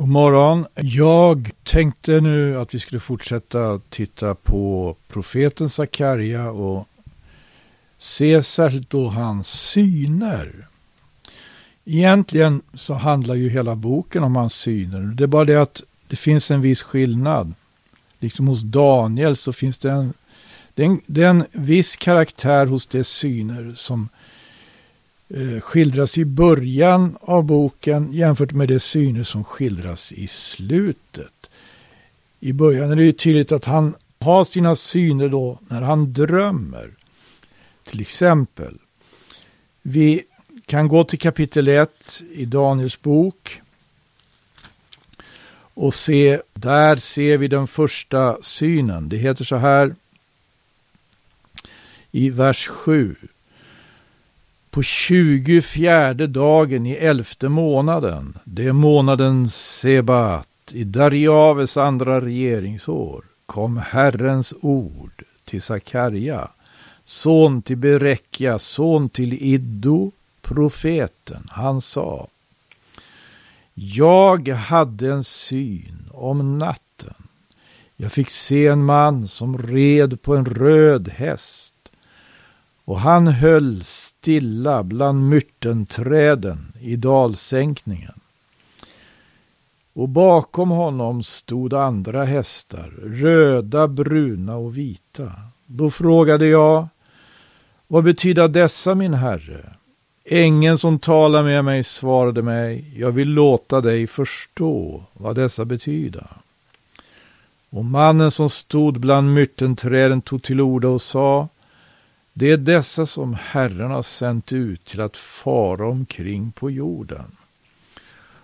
God morgon. Jag tänkte nu att vi skulle fortsätta titta på profeten Sakarja och se särskilt då hans syner. Egentligen så handlar ju hela boken om hans syner. Det är bara det att det finns en viss skillnad. Liksom hos Daniel så finns det en, det är en, det är en viss karaktär hos de syner som Eh, skildras i början av boken jämfört med de syner som skildras i slutet. I början är det ju tydligt att han har sina syner då när han drömmer. Till exempel, vi kan gå till kapitel 1 i Daniels bok och se, där ser vi den första synen. Det heter så här i vers 7. På 24 dagen i elfte månaden, det är månaden Sebat, i Dariaves andra regeringsår, kom Herrens ord till Sakarja, son till Berekja, son till Iddo, profeten. Han sa, jag hade en syn om natten. Jag fick se en man som red på en röd häst och han höll stilla bland myrtenträden i dalsänkningen. Och bakom honom stod andra hästar, röda, bruna och vita. Då frågade jag, vad betyder dessa min herre? Ängeln som talar med mig svarade mig, jag vill låta dig förstå vad dessa betyder. Och mannen som stod bland myrtenträden tog till orda och sa, det är dessa som Herren har sänt ut till att fara omkring på jorden.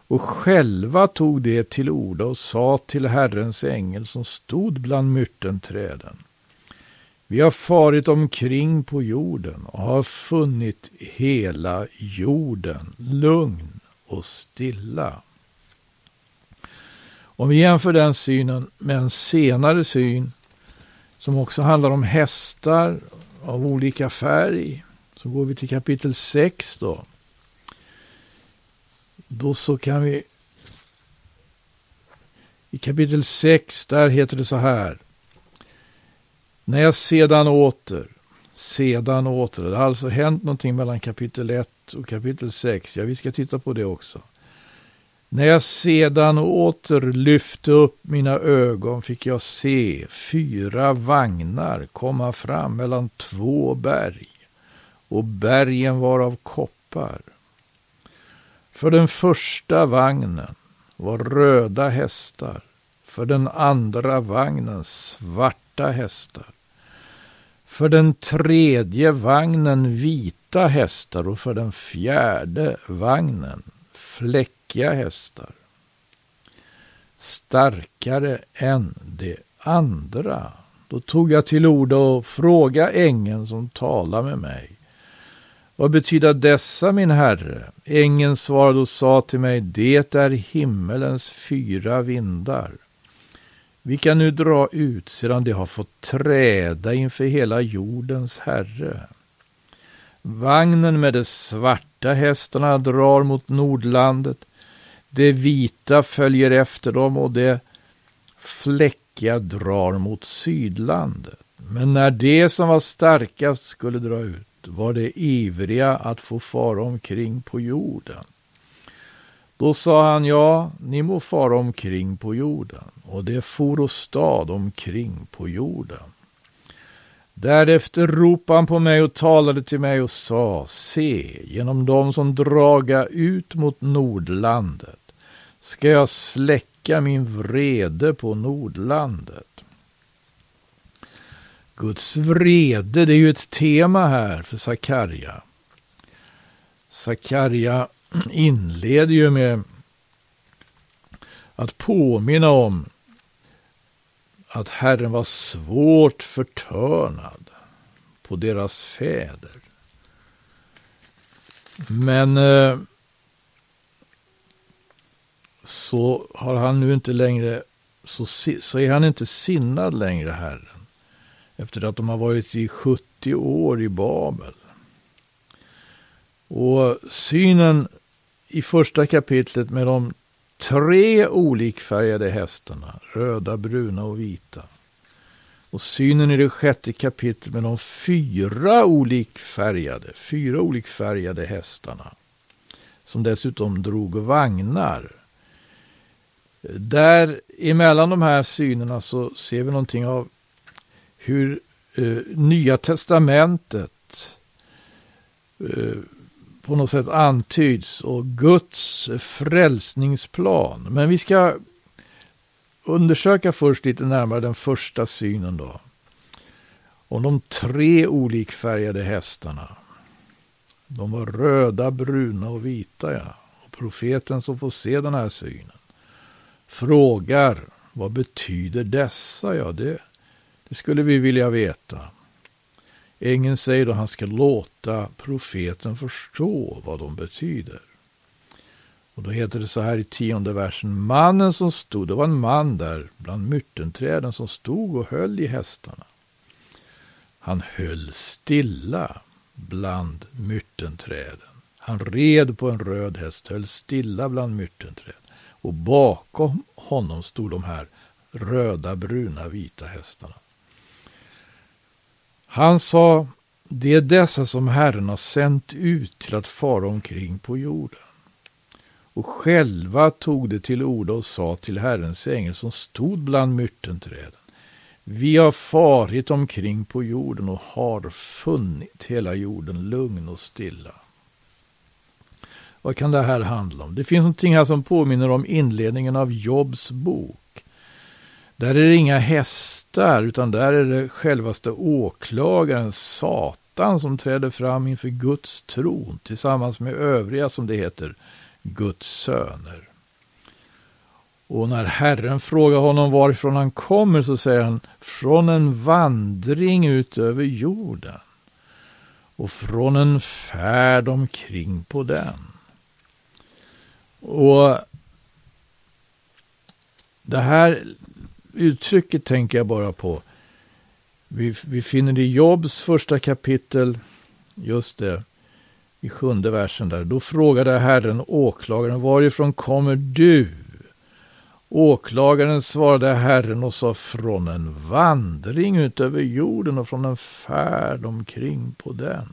Och själva tog de till orda och sa till Herrens ängel som stod bland myrtenträden. Vi har farit omkring på jorden och har funnit hela jorden lugn och stilla. Om vi jämför den synen med en senare syn som också handlar om hästar av olika färg. Så går vi till kapitel 6 då. Då så kan vi... I kapitel 6 där heter det så här. När jag sedan åter, sedan åter, det har alltså hänt någonting mellan kapitel 1 och kapitel 6. Ja, vi ska titta på det också. När jag sedan åter lyfte upp mina ögon fick jag se fyra vagnar komma fram mellan två berg. Och bergen var av koppar. För den första vagnen var röda hästar, för den andra vagnen svarta hästar, för den tredje vagnen vita hästar. Och för den fjärde vagnen Fläckiga hästar. Starkare än de andra. Då tog jag till orda och frågade ängeln som talade med mig. Vad betyder dessa, min herre? Ängeln svarade och sa till mig, det är himmelens fyra vindar. Vi kan nu dra ut sedan de har fått träda inför hela jordens herre. Vagnen med de svarta hästarna drar mot Nordlandet, det vita följer efter dem och det fläckiga drar mot sydlandet. Men när det som var starkast skulle dra ut var det ivriga att få fara omkring på jorden. Då sa han, ja, ni må fara omkring på jorden. Och det for och stad omkring på jorden. Därefter ropade han på mig och talade till mig och sa, se, genom dem som draga ut mot Nordlandet ska jag släcka min vrede på Nordlandet. Guds vrede, det är ju ett tema här för Sakarja. Sakarja inleder ju med att påminna om att Herren var svårt förtörnad på deras fäder. Men eh, så har han nu inte längre, så, så är han inte sinnad längre, Herren. Efter att de har varit i 70 år i Babel. Och synen i första kapitlet med de tre olikfärgade hästarna, röda, bruna och vita. Och synen i det sjätte kapitlet med de fyra olikfärgade, fyra olikfärgade hästarna. Som dessutom drog vagnar. Där emellan de här synerna så ser vi någonting av hur eh, Nya Testamentet eh, på något sätt antyds och Guds frälsningsplan. Men vi ska undersöka först lite närmare den första synen då. Om de tre olikfärgade hästarna. De var röda, bruna och vita. Ja. Och profeten som får se den här synen frågar vad betyder dessa? Ja, det, det skulle vi vilja veta. Ängeln säger då att han ska låta profeten förstå vad de betyder. Och då heter det så här i tionde versen. Mannen som stod, det var en man där bland myrtenträden som stod och höll i hästarna. Han höll stilla bland myrtenträden. Han red på en röd häst, höll stilla bland myrtenträd. Och bakom honom stod de här röda, bruna, vita hästarna. Han sa, det är dessa som Herren har sänt ut till att fara omkring på jorden. Och själva tog det till orda och sa till Herrens ängel som stod bland myrtenträden. Vi har farit omkring på jorden och har funnit hela jorden lugn och stilla. Vad kan det här handla om? Det finns någonting här som påminner om inledningen av Jobs bok. Där är det inga hästar, utan där är det självaste åklagaren Satan som träder fram inför Guds tron tillsammans med övriga, som det heter, Guds söner. Och när Herren frågar honom varifrån han kommer så säger han från en vandring ut över jorden och från en färd omkring på den. Och det här uttrycket tänker jag bara på. Vi, vi finner det i Jobs första kapitel, just det, i sjunde versen där. Då frågade Herren åklagaren, varifrån kommer du? Åklagaren svarade Herren och sa från en vandring utöver jorden och från en färd omkring på den.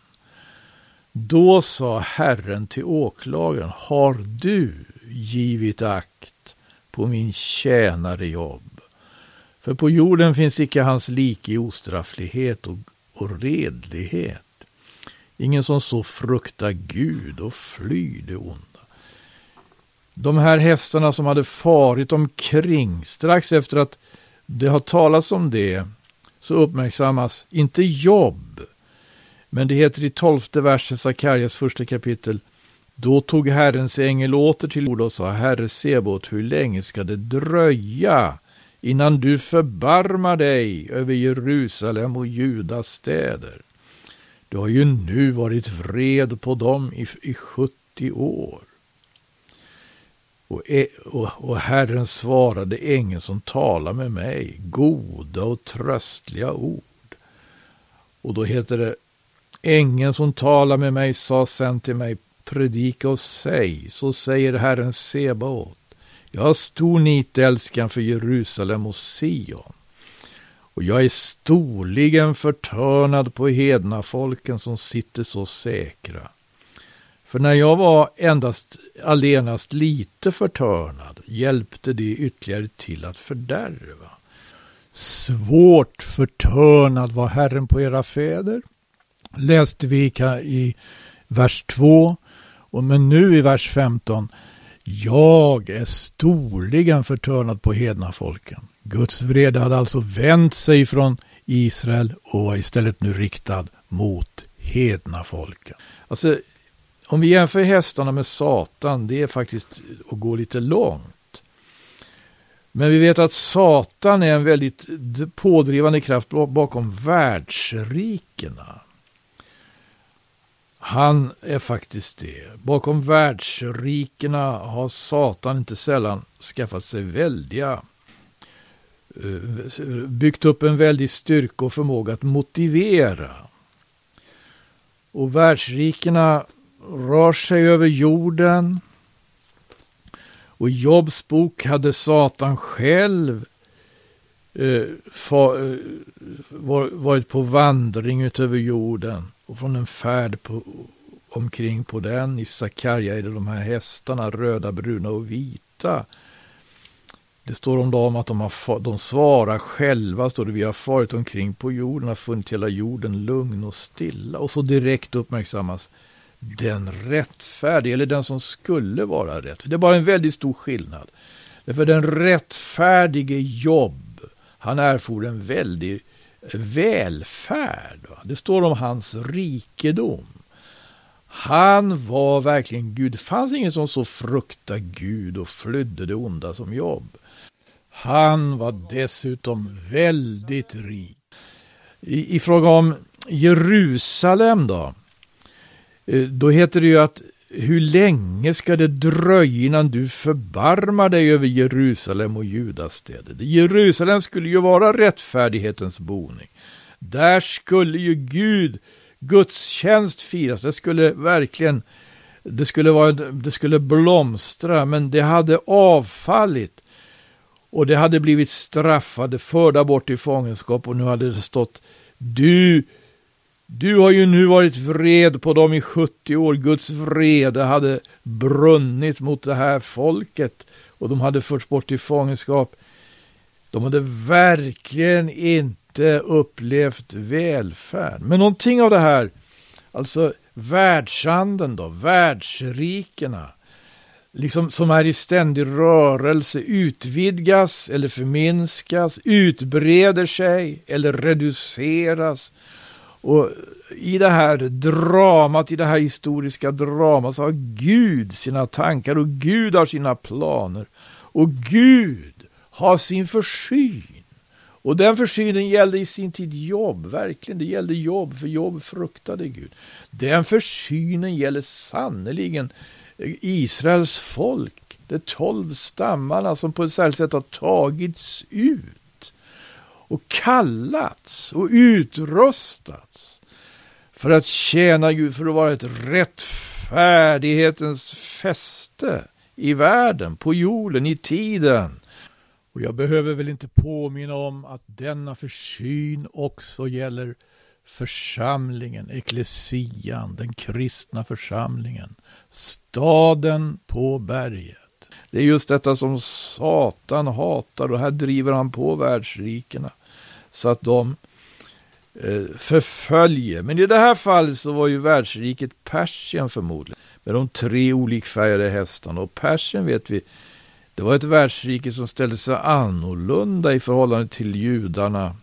Då sa Herren till åklagaren, har du givit akt på min tjänare Jobb? För på jorden finns icke hans lik i ostrafflighet och, och redlighet. Ingen som så fruktar Gud och flyr det onda. De här hästarna som hade farit omkring strax efter att det har talats om det så uppmärksammas inte jobb. Men det heter i tolfte versen Sakarjas första kapitel. Då tog Herrens ängel åter till ord och sa, Herre Sebot, hur länge ska det dröja innan du förbarmar dig över Jerusalem och Judas städer. Du har ju nu varit vred på dem i, i 70 år. Och, e, och, och Herren svarade ängeln som talar med mig, goda och tröstliga ord. Och då heter det, ängeln som talar med mig sa sen till mig, predika och säg, så säger Herren Sebaot. Jag har stor nitälskan för Jerusalem och Sion. Och jag är storligen förtörnad på hedna folken som sitter så säkra. För när jag var endast allenast lite förtörnad hjälpte det ytterligare till att fördärva. Svårt förtörnad var Herren på era fäder, läste vi i vers 2, och men nu i vers 15 jag är storligen förtörnad på hedna folken. Guds vrede hade alltså vänt sig från Israel och var istället nu riktad mot hedna folken. Alltså, om vi jämför hästarna med Satan, det är faktiskt att gå lite långt. Men vi vet att Satan är en väldigt pådrivande kraft bakom världsrikena. Han är faktiskt det. Bakom världsrikena har Satan inte sällan skaffat sig väldiga eh, byggt upp en väldig styrka och förmåga att motivera. Och världsrikena rör sig över jorden. Och i Jobs bok hade Satan själv eh, fa, eh, varit på vandring utöver jorden och från en färd på, omkring på den. I Sakarja är det de här hästarna, röda, bruna och vita. Det står om dem att de, har, de svarar själva, står det, vi har farit omkring på jorden, har funnit hela jorden lugn och stilla. Och så direkt uppmärksammas den rättfärdige, eller den som skulle vara rätt. Det är bara en väldigt stor skillnad. För den rättfärdige jobb, han erfor en väldig välfärd. Det står om hans rikedom. Han var verkligen Gud. Det fanns ingen som så fruktade Gud och flydde det onda som jobb. Han var dessutom väldigt rik. I, i fråga om Jerusalem då, eh, då heter det ju att hur länge ska det dröja innan du förbarmar dig över Jerusalem och Judastäder? Jerusalem skulle ju vara rättfärdighetens boning. Där skulle ju Gud, gudstjänst firas. Det skulle verkligen, det skulle, vara, det skulle blomstra, men det hade avfallit. Och det hade blivit straffade, förda bort i fångenskap och nu hade det stått du, du har ju nu varit vred på dem i 70 år. Guds vrede hade brunnit mot det här folket och de hade förts bort i fångenskap. De hade verkligen inte upplevt välfärd. Men någonting av det här, alltså världsanden då, världsrikena, liksom som är i ständig rörelse, utvidgas eller förminskas, utbreder sig eller reduceras. Och i det här dramat, i det här historiska dramat, så har Gud sina tankar och Gud har sina planer. Och Gud har sin försyn. Och den försynen gällde i sin tid jobb, verkligen. Det gällde jobb, för jobb fruktade Gud. Den försynen gäller sannerligen Israels folk, de tolv stammarna som på ett särskilt sätt har tagits ut och kallats och utrustats för att tjäna Gud, för att vara ett rättfärdighetens fäste i världen, på jorden, i tiden. Och jag behöver väl inte påminna om att denna försyn också gäller församlingen, eklesian, den kristna församlingen, staden på berget. Det är just detta som Satan hatar och här driver han på världsrikena så att de eh, förföljer. Men i det här fallet så var ju världsriket Persien förmodligen med de tre olikfärgade hästarna och Persien vet vi det var ett världsrike som ställde sig annorlunda i förhållande till judarna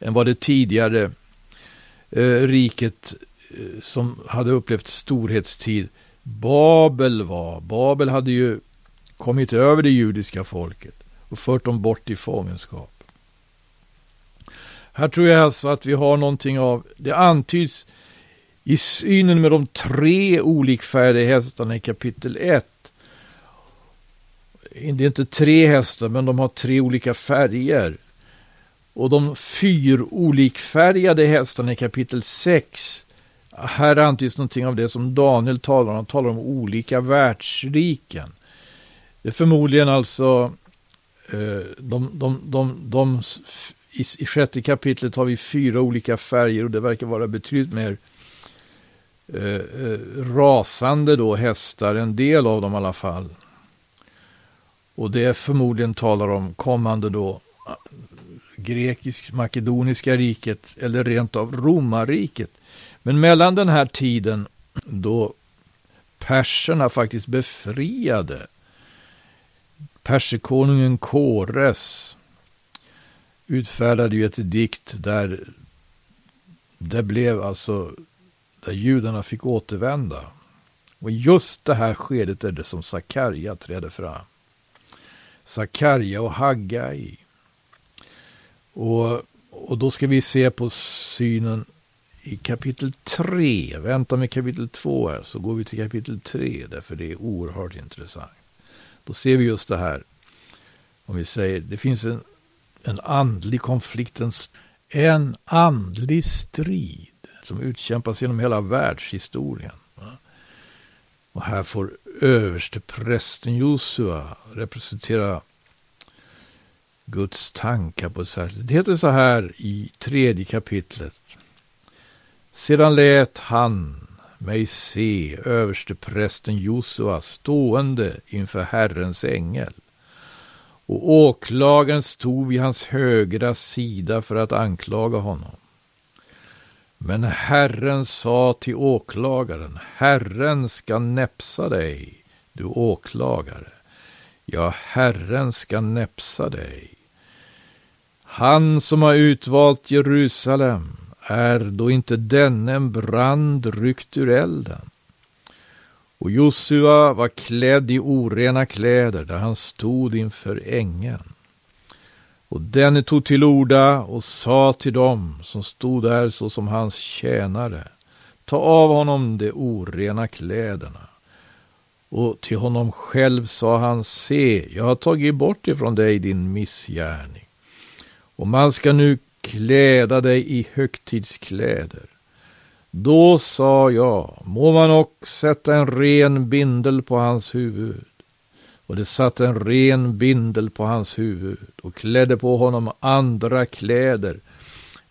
än vad det tidigare eh, riket eh, som hade upplevt storhetstid Babel var. Babel hade ju kommit över det judiska folket och fört dem bort i fångenskap. Här tror jag alltså att vi har någonting av, det antyds i synen med de tre olikfärgade hästarna i kapitel 1. Det är inte tre hästar, men de har tre olika färger. Och de fyrolikfärgade hästarna i kapitel 6 här antyds någonting av det som Daniel talar om. Han talar om olika världsriken. Det är förmodligen alltså eh, de, de, de, de, i, i sjätte kapitlet har vi fyra olika färger och det verkar vara betydligt mer eh, eh rasande då hästar, en del av dem i alla fall. Och det förmodligen talar om kommande då eh, grekisk-makedoniska riket eller rent av romarriket. Men mellan den här tiden då perserna faktiskt befriade perserkonungen Kores utfärdade ju ett dikt där det blev alltså där judarna fick återvända. Och just det här skedet är det som Sakarja träder fram. Sakarja och Haggai. Och, och då ska vi se på synen i kapitel 3, vänta med kapitel 2 här, så går vi till kapitel 3, därför det är oerhört intressant. Då ser vi just det här, om vi säger, det finns en, en andlig konflikt, en, en andlig strid som utkämpas genom hela världshistorien. Och här får överste prästen Josua representera Guds tankar på ett särskilt Det heter så här i tredje kapitlet. Sedan lät han mig se översteprästen Josua stående inför Herrens ängel. Och åklagaren stod vid hans högra sida för att anklaga honom. Men Herren sa till åklagaren, Herren ska näpsa dig, du åklagare. Ja, Herren ska näpsa dig. Han som har utvalt Jerusalem, är då inte denne en brand ryckt ur elden? Och Josua var klädd i orena kläder där han stod inför ängeln. Och denne tog till orda och sa till dem som stod där såsom hans tjänare, ta av honom de orena kläderna. Och till honom själv sa han, se, jag har tagit bort ifrån dig din missgärning. Och man ska nu kläda dig i högtidskläder. Då sa jag, må man och sätta en ren bindel på hans huvud. Och det satt en ren bindel på hans huvud och klädde på honom andra kläder.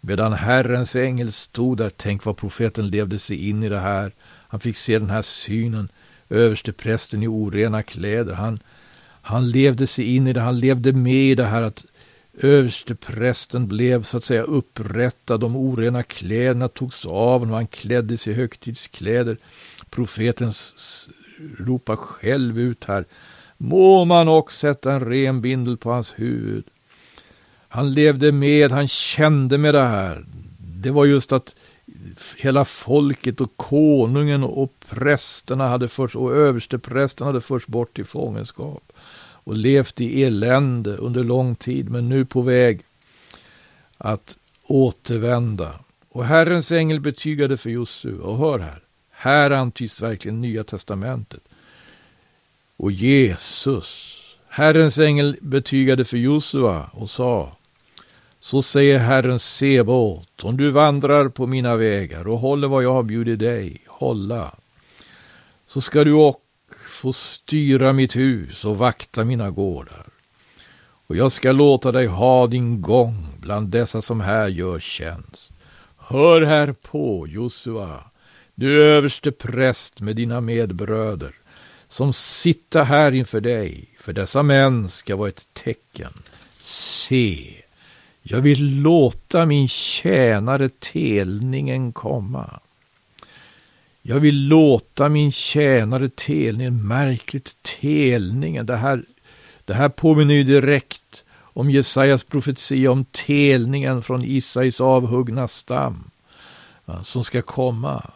Medan Herrens ängel stod där, tänk vad profeten levde sig in i det här. Han fick se den här synen, överste prästen i orena kläder. Han, han levde sig in i det, han levde med i det här att Översteprästen blev så att säga upprättad, de orena kläderna togs av och han klädde sig i högtidskläder. Profeten ropar själv ut här, må man också sätta en ren bindel på hans huvud. Han levde med, han kände med det här. Det var just att hela folket och konungen och prästerna hade först, och översteprästen hade först bort i fångenskap och levt i elände under lång tid, men nu på väg att återvända. Och Herrens ängel betygade för Josua, och hör här, här antyds verkligen Nya Testamentet. Och Jesus, Herrens ängel betygade för Josua och sa, så säger Herren Sebaot, om du vandrar på mina vägar och håller vad jag har bjudit dig hålla, så ska du också få styra mitt hus och vakta mina gårdar. Och jag ska låta dig ha din gång bland dessa som här gör tjänst. Hör här på, Josua, du överste präst med dina medbröder, som sitta här inför dig, för dessa män ska vara ett tecken. Se, jag vill låta min tjänare telningen komma. Jag vill låta min tjänare telningen, märkligt telningen, det här, det här påminner ju direkt om Jesajas profetia om telningen från Isais avhuggna stam som ska komma.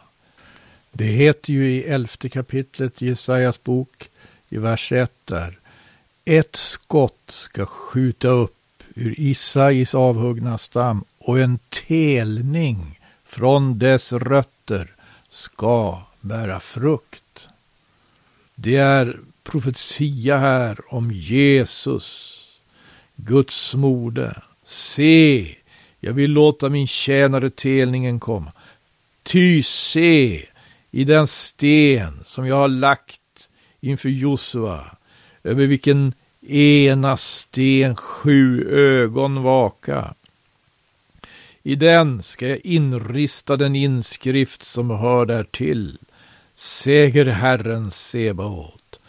Det heter ju i elfte kapitlet i Jesajas bok i vers 1 där. Ett skott ska skjuta upp ur Isais avhuggna stam och en telning från dess rötter ska bära frukt. Det är profetia här om Jesus, Guds mode. Se, jag vill låta min tjänare telningen komma. Ty se, i den sten som jag har lagt inför Josua, över vilken ena sten sju ögon vaka. I den ska jag inrista den inskrift som hör därtill, säger Herren Sebaot,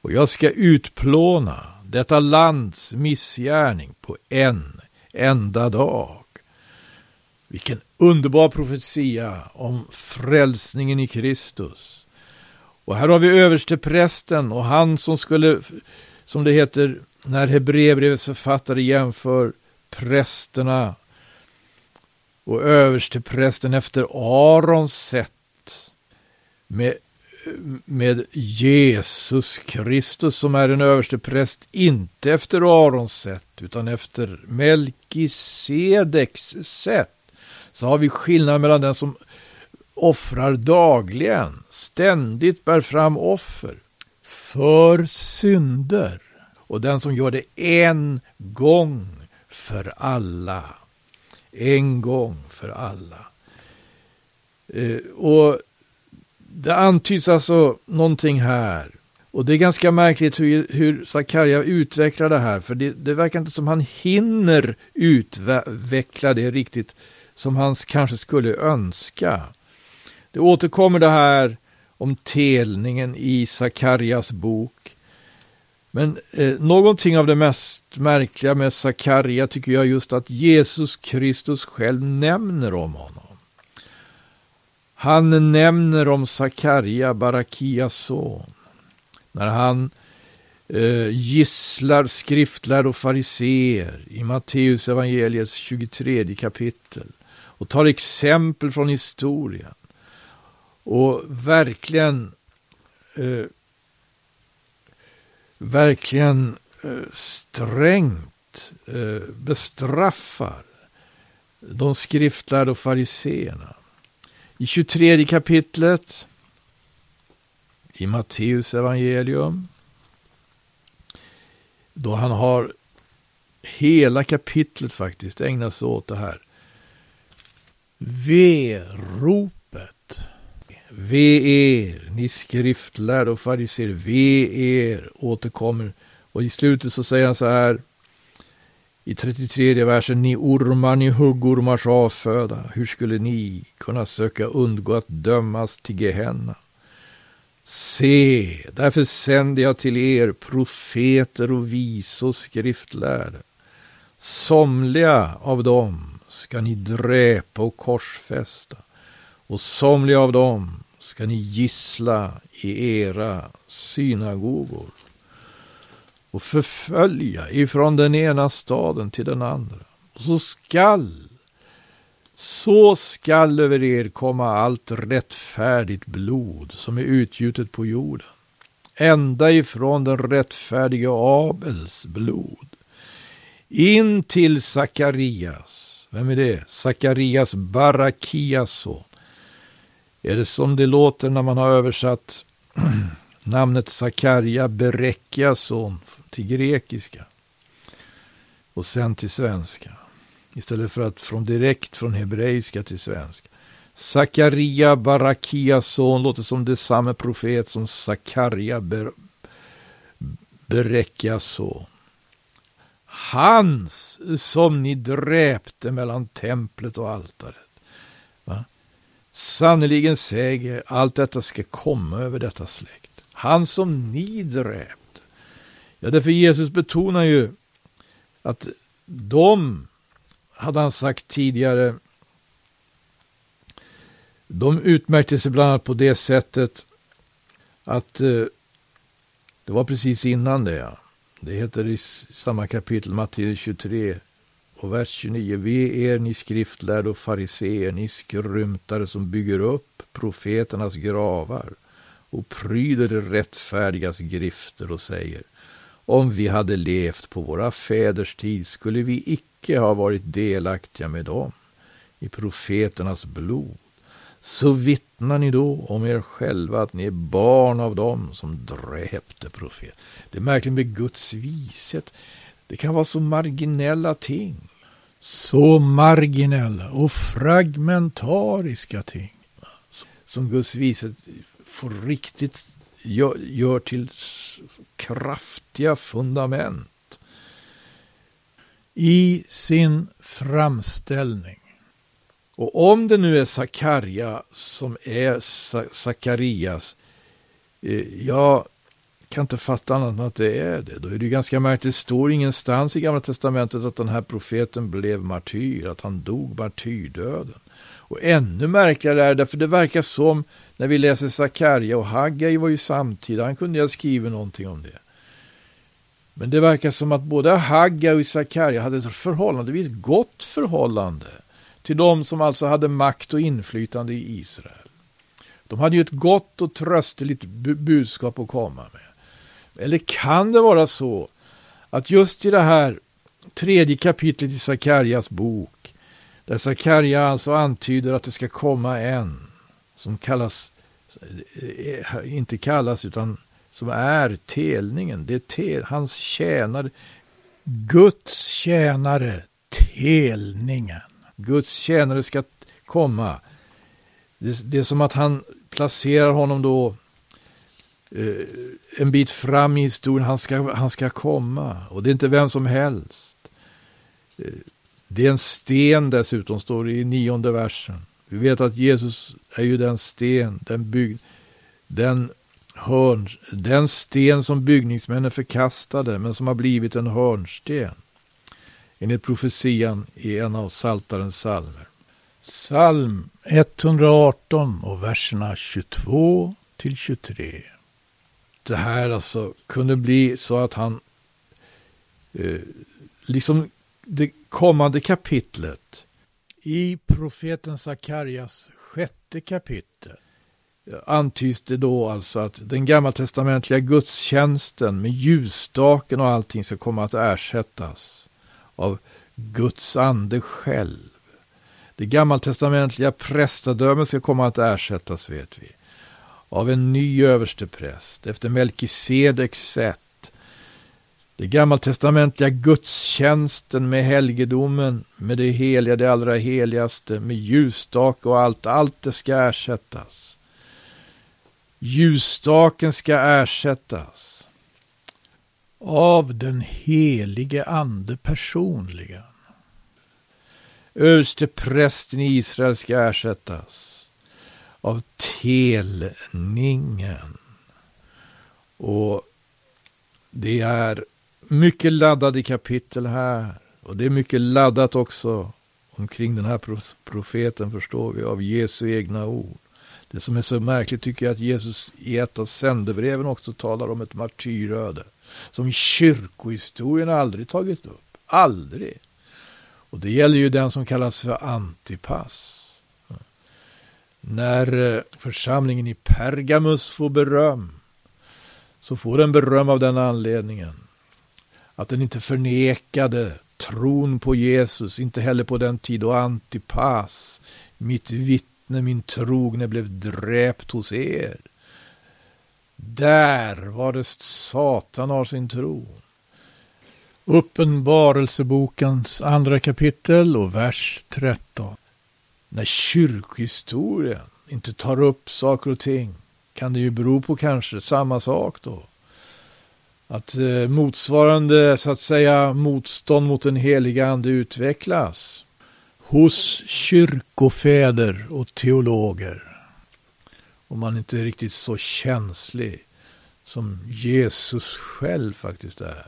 och jag ska utplåna detta lands missgärning på en enda dag. Vilken underbar profetia om frälsningen i Kristus. Och här har vi översteprästen och han som skulle, som det heter, när Hebreerbrevets författare jämför prästerna och översteprästen efter Arons sätt med, med Jesus Kristus som är en överstepräst, inte efter Arons sätt utan efter Melkisedeks sätt. Så har vi skillnad mellan den som offrar dagligen, ständigt bär fram offer för synder och den som gör det en gång för alla en gång för alla. Eh, och det antyds alltså någonting här Och det är ganska märkligt hur, hur Sakarja utvecklar det här, för det, det verkar inte som han hinner utveckla det riktigt som han kanske skulle önska. Det återkommer det här om telningen i Sakarjas bok. Men eh, någonting av det mest märkliga med Sakarja tycker jag just att Jesus Kristus själv nämner om honom. Han nämner om Sakarja, Barakias son, när han eh, gisslar skriftlärd och fariseer i Matteus evangeliets 23 kapitel och tar exempel från historien och verkligen eh, verkligen eh, strängt eh, bestraffar de skriftlärda och fariseerna. I 23 kapitlet i Matteus evangelium då han har hela kapitlet faktiskt ägnat sig åt det här. ve-ropet. Ve er, ni skriftlärda och fariser, ve er, återkommer. Och i slutet så säger han så här i 33 versen, ni ormar, ni huggormars avföda, hur skulle ni kunna söka undgå att dömas till Gehenna? Se, därför sänder jag till er profeter och vis och skriftlärda. Somliga av dem ska ni dräpa och korsfästa och somliga av dem ska ni gissla i era synagogor och förfölja ifrån den ena staden till den andra. Och så skall, så skall över er komma allt rättfärdigt blod som är utgjutet på jorden, ända ifrån den rättfärdige Abels blod, in till Sakarias. Vem är det? Sakarias Barakias son. Är det som det låter när man har översatt namnet Sakarja Berekias son till grekiska och sen till svenska. Istället för att från direkt från hebreiska till svenska. Sakaria Barakia son låter som det samma profet som Sakarja Ber Berekias son. Hans som ni dräpte mellan templet och altaret. Sannerligen säger allt detta ska komma över detta släkt. Han som ni dräpte. Ja, därför Jesus betonar ju att de, hade han sagt tidigare, de utmärkte sig bland annat på det sättet att eh, det var precis innan det. Ja. Det heter i samma kapitel, Matteus 23 och vers 29. Ve er ni skriftlärda och fariseer, ni skrymtare som bygger upp profeternas gravar och pryder de rättfärdigas grifter och säger om vi hade levt på våra fäders tid skulle vi icke ha varit delaktiga med dem i profeternas blod. Så vittnar ni då om er själva att ni är barn av dem som dräpte profet. Det är märkligt med Guds vishet. Det kan vara så marginella ting. Så marginella och fragmentariska ting. Som Guds vishet får riktigt gör, gör till kraftiga fundament i sin framställning. Och om det nu är Sakarja som är Sakarias, eh, kan inte fatta annat än att det är det. Då är det ju ganska märkligt. Det står ingenstans i Gamla Testamentet att den här profeten blev martyr, att han dog martyrdöden. Och ännu märkligare är det, för det verkar som när vi läser Sakarja och Haggai var ju samtida, han kunde ju ha skrivit någonting om det. Men det verkar som att både Haggai och Sakarja hade ett förhållandevis gott förhållande till de som alltså hade makt och inflytande i Israel. De hade ju ett gott och trösteligt budskap att komma med. Eller kan det vara så att just i det här tredje kapitlet i Sakarjas bok, där Sakarja alltså antyder att det ska komma en som kallas, eh, inte kallas utan som är telningen. Det är tel, hans tjänare. Guds tjänare, telningen. Guds tjänare ska komma. Det, det är som att han placerar honom då Eh, en bit fram i historien. Han ska, han ska komma. Och det är inte vem som helst. Eh, det är en sten dessutom, står det i nionde versen. Vi vet att Jesus är ju den sten, den, bygg, den, hörn, den sten som byggningsmännen förkastade, men som har blivit en hörnsten. Enligt profetian i en av Saltarens salmer. Psalm 118 och verserna 22 till 23. Det här alltså kunde bli så att han, eh, liksom det kommande kapitlet i profeten Sakarjas sjätte kapitel eh, antyds det då alltså att den gammaltestamentliga gudstjänsten med ljusstaken och allting ska komma att ersättas av Guds ande själv. Det gammaltestamentliga prästadömet ska komma att ersättas, vet vi, av en ny överstepräst efter Melkisedeks sätt det gammaltestamentliga gudstjänsten med helgedomen, med det heliga, det allra heligaste, med ljusstake och allt, allt det ska ersättas. Ljusstaken ska ersättas av den helige ande personligen. Översteprästen i Israel ska ersättas av telningen. Och det är mycket laddade kapitel här. Och det är mycket laddat också omkring den här profeten förstår vi av Jesu egna ord. Det som är så märkligt tycker jag att Jesus i ett av sändebreven också talar om ett martyröde. Som kyrkohistorien aldrig tagit upp. Aldrig. Och det gäller ju den som kallas för Antipas. När eh, församlingen i Pergamus får beröm så får den beröm av den anledningen att den inte förnekade tron på Jesus, inte heller på den tid då Antipas, mitt vittne, min trogne, blev dräpt hos er. Där var det Satan har sin tron. Uppenbarelsebokens andra kapitel och vers 13. När kyrkhistorien inte tar upp saker och ting kan det ju bero på kanske samma sak då. Att eh, motsvarande så att säga motstånd mot den heliga ande utvecklas hos kyrkofäder och teologer. Om man inte är riktigt så känslig som Jesus själv faktiskt är.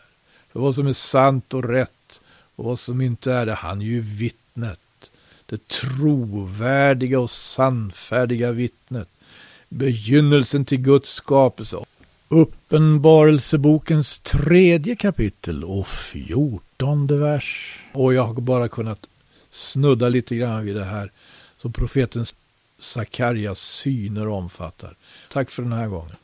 För vad som är sant och rätt och vad som inte är det, han är ju vittnet. Det trovärdiga och sannfärdiga vittnet. Begynnelsen till Guds skapelse Uppenbarelsebokens tredje kapitel och fjortonde vers. Och jag har bara kunnat snudda lite grann vid det här som profeten Sakarjas syner omfattar. Tack för den här gången.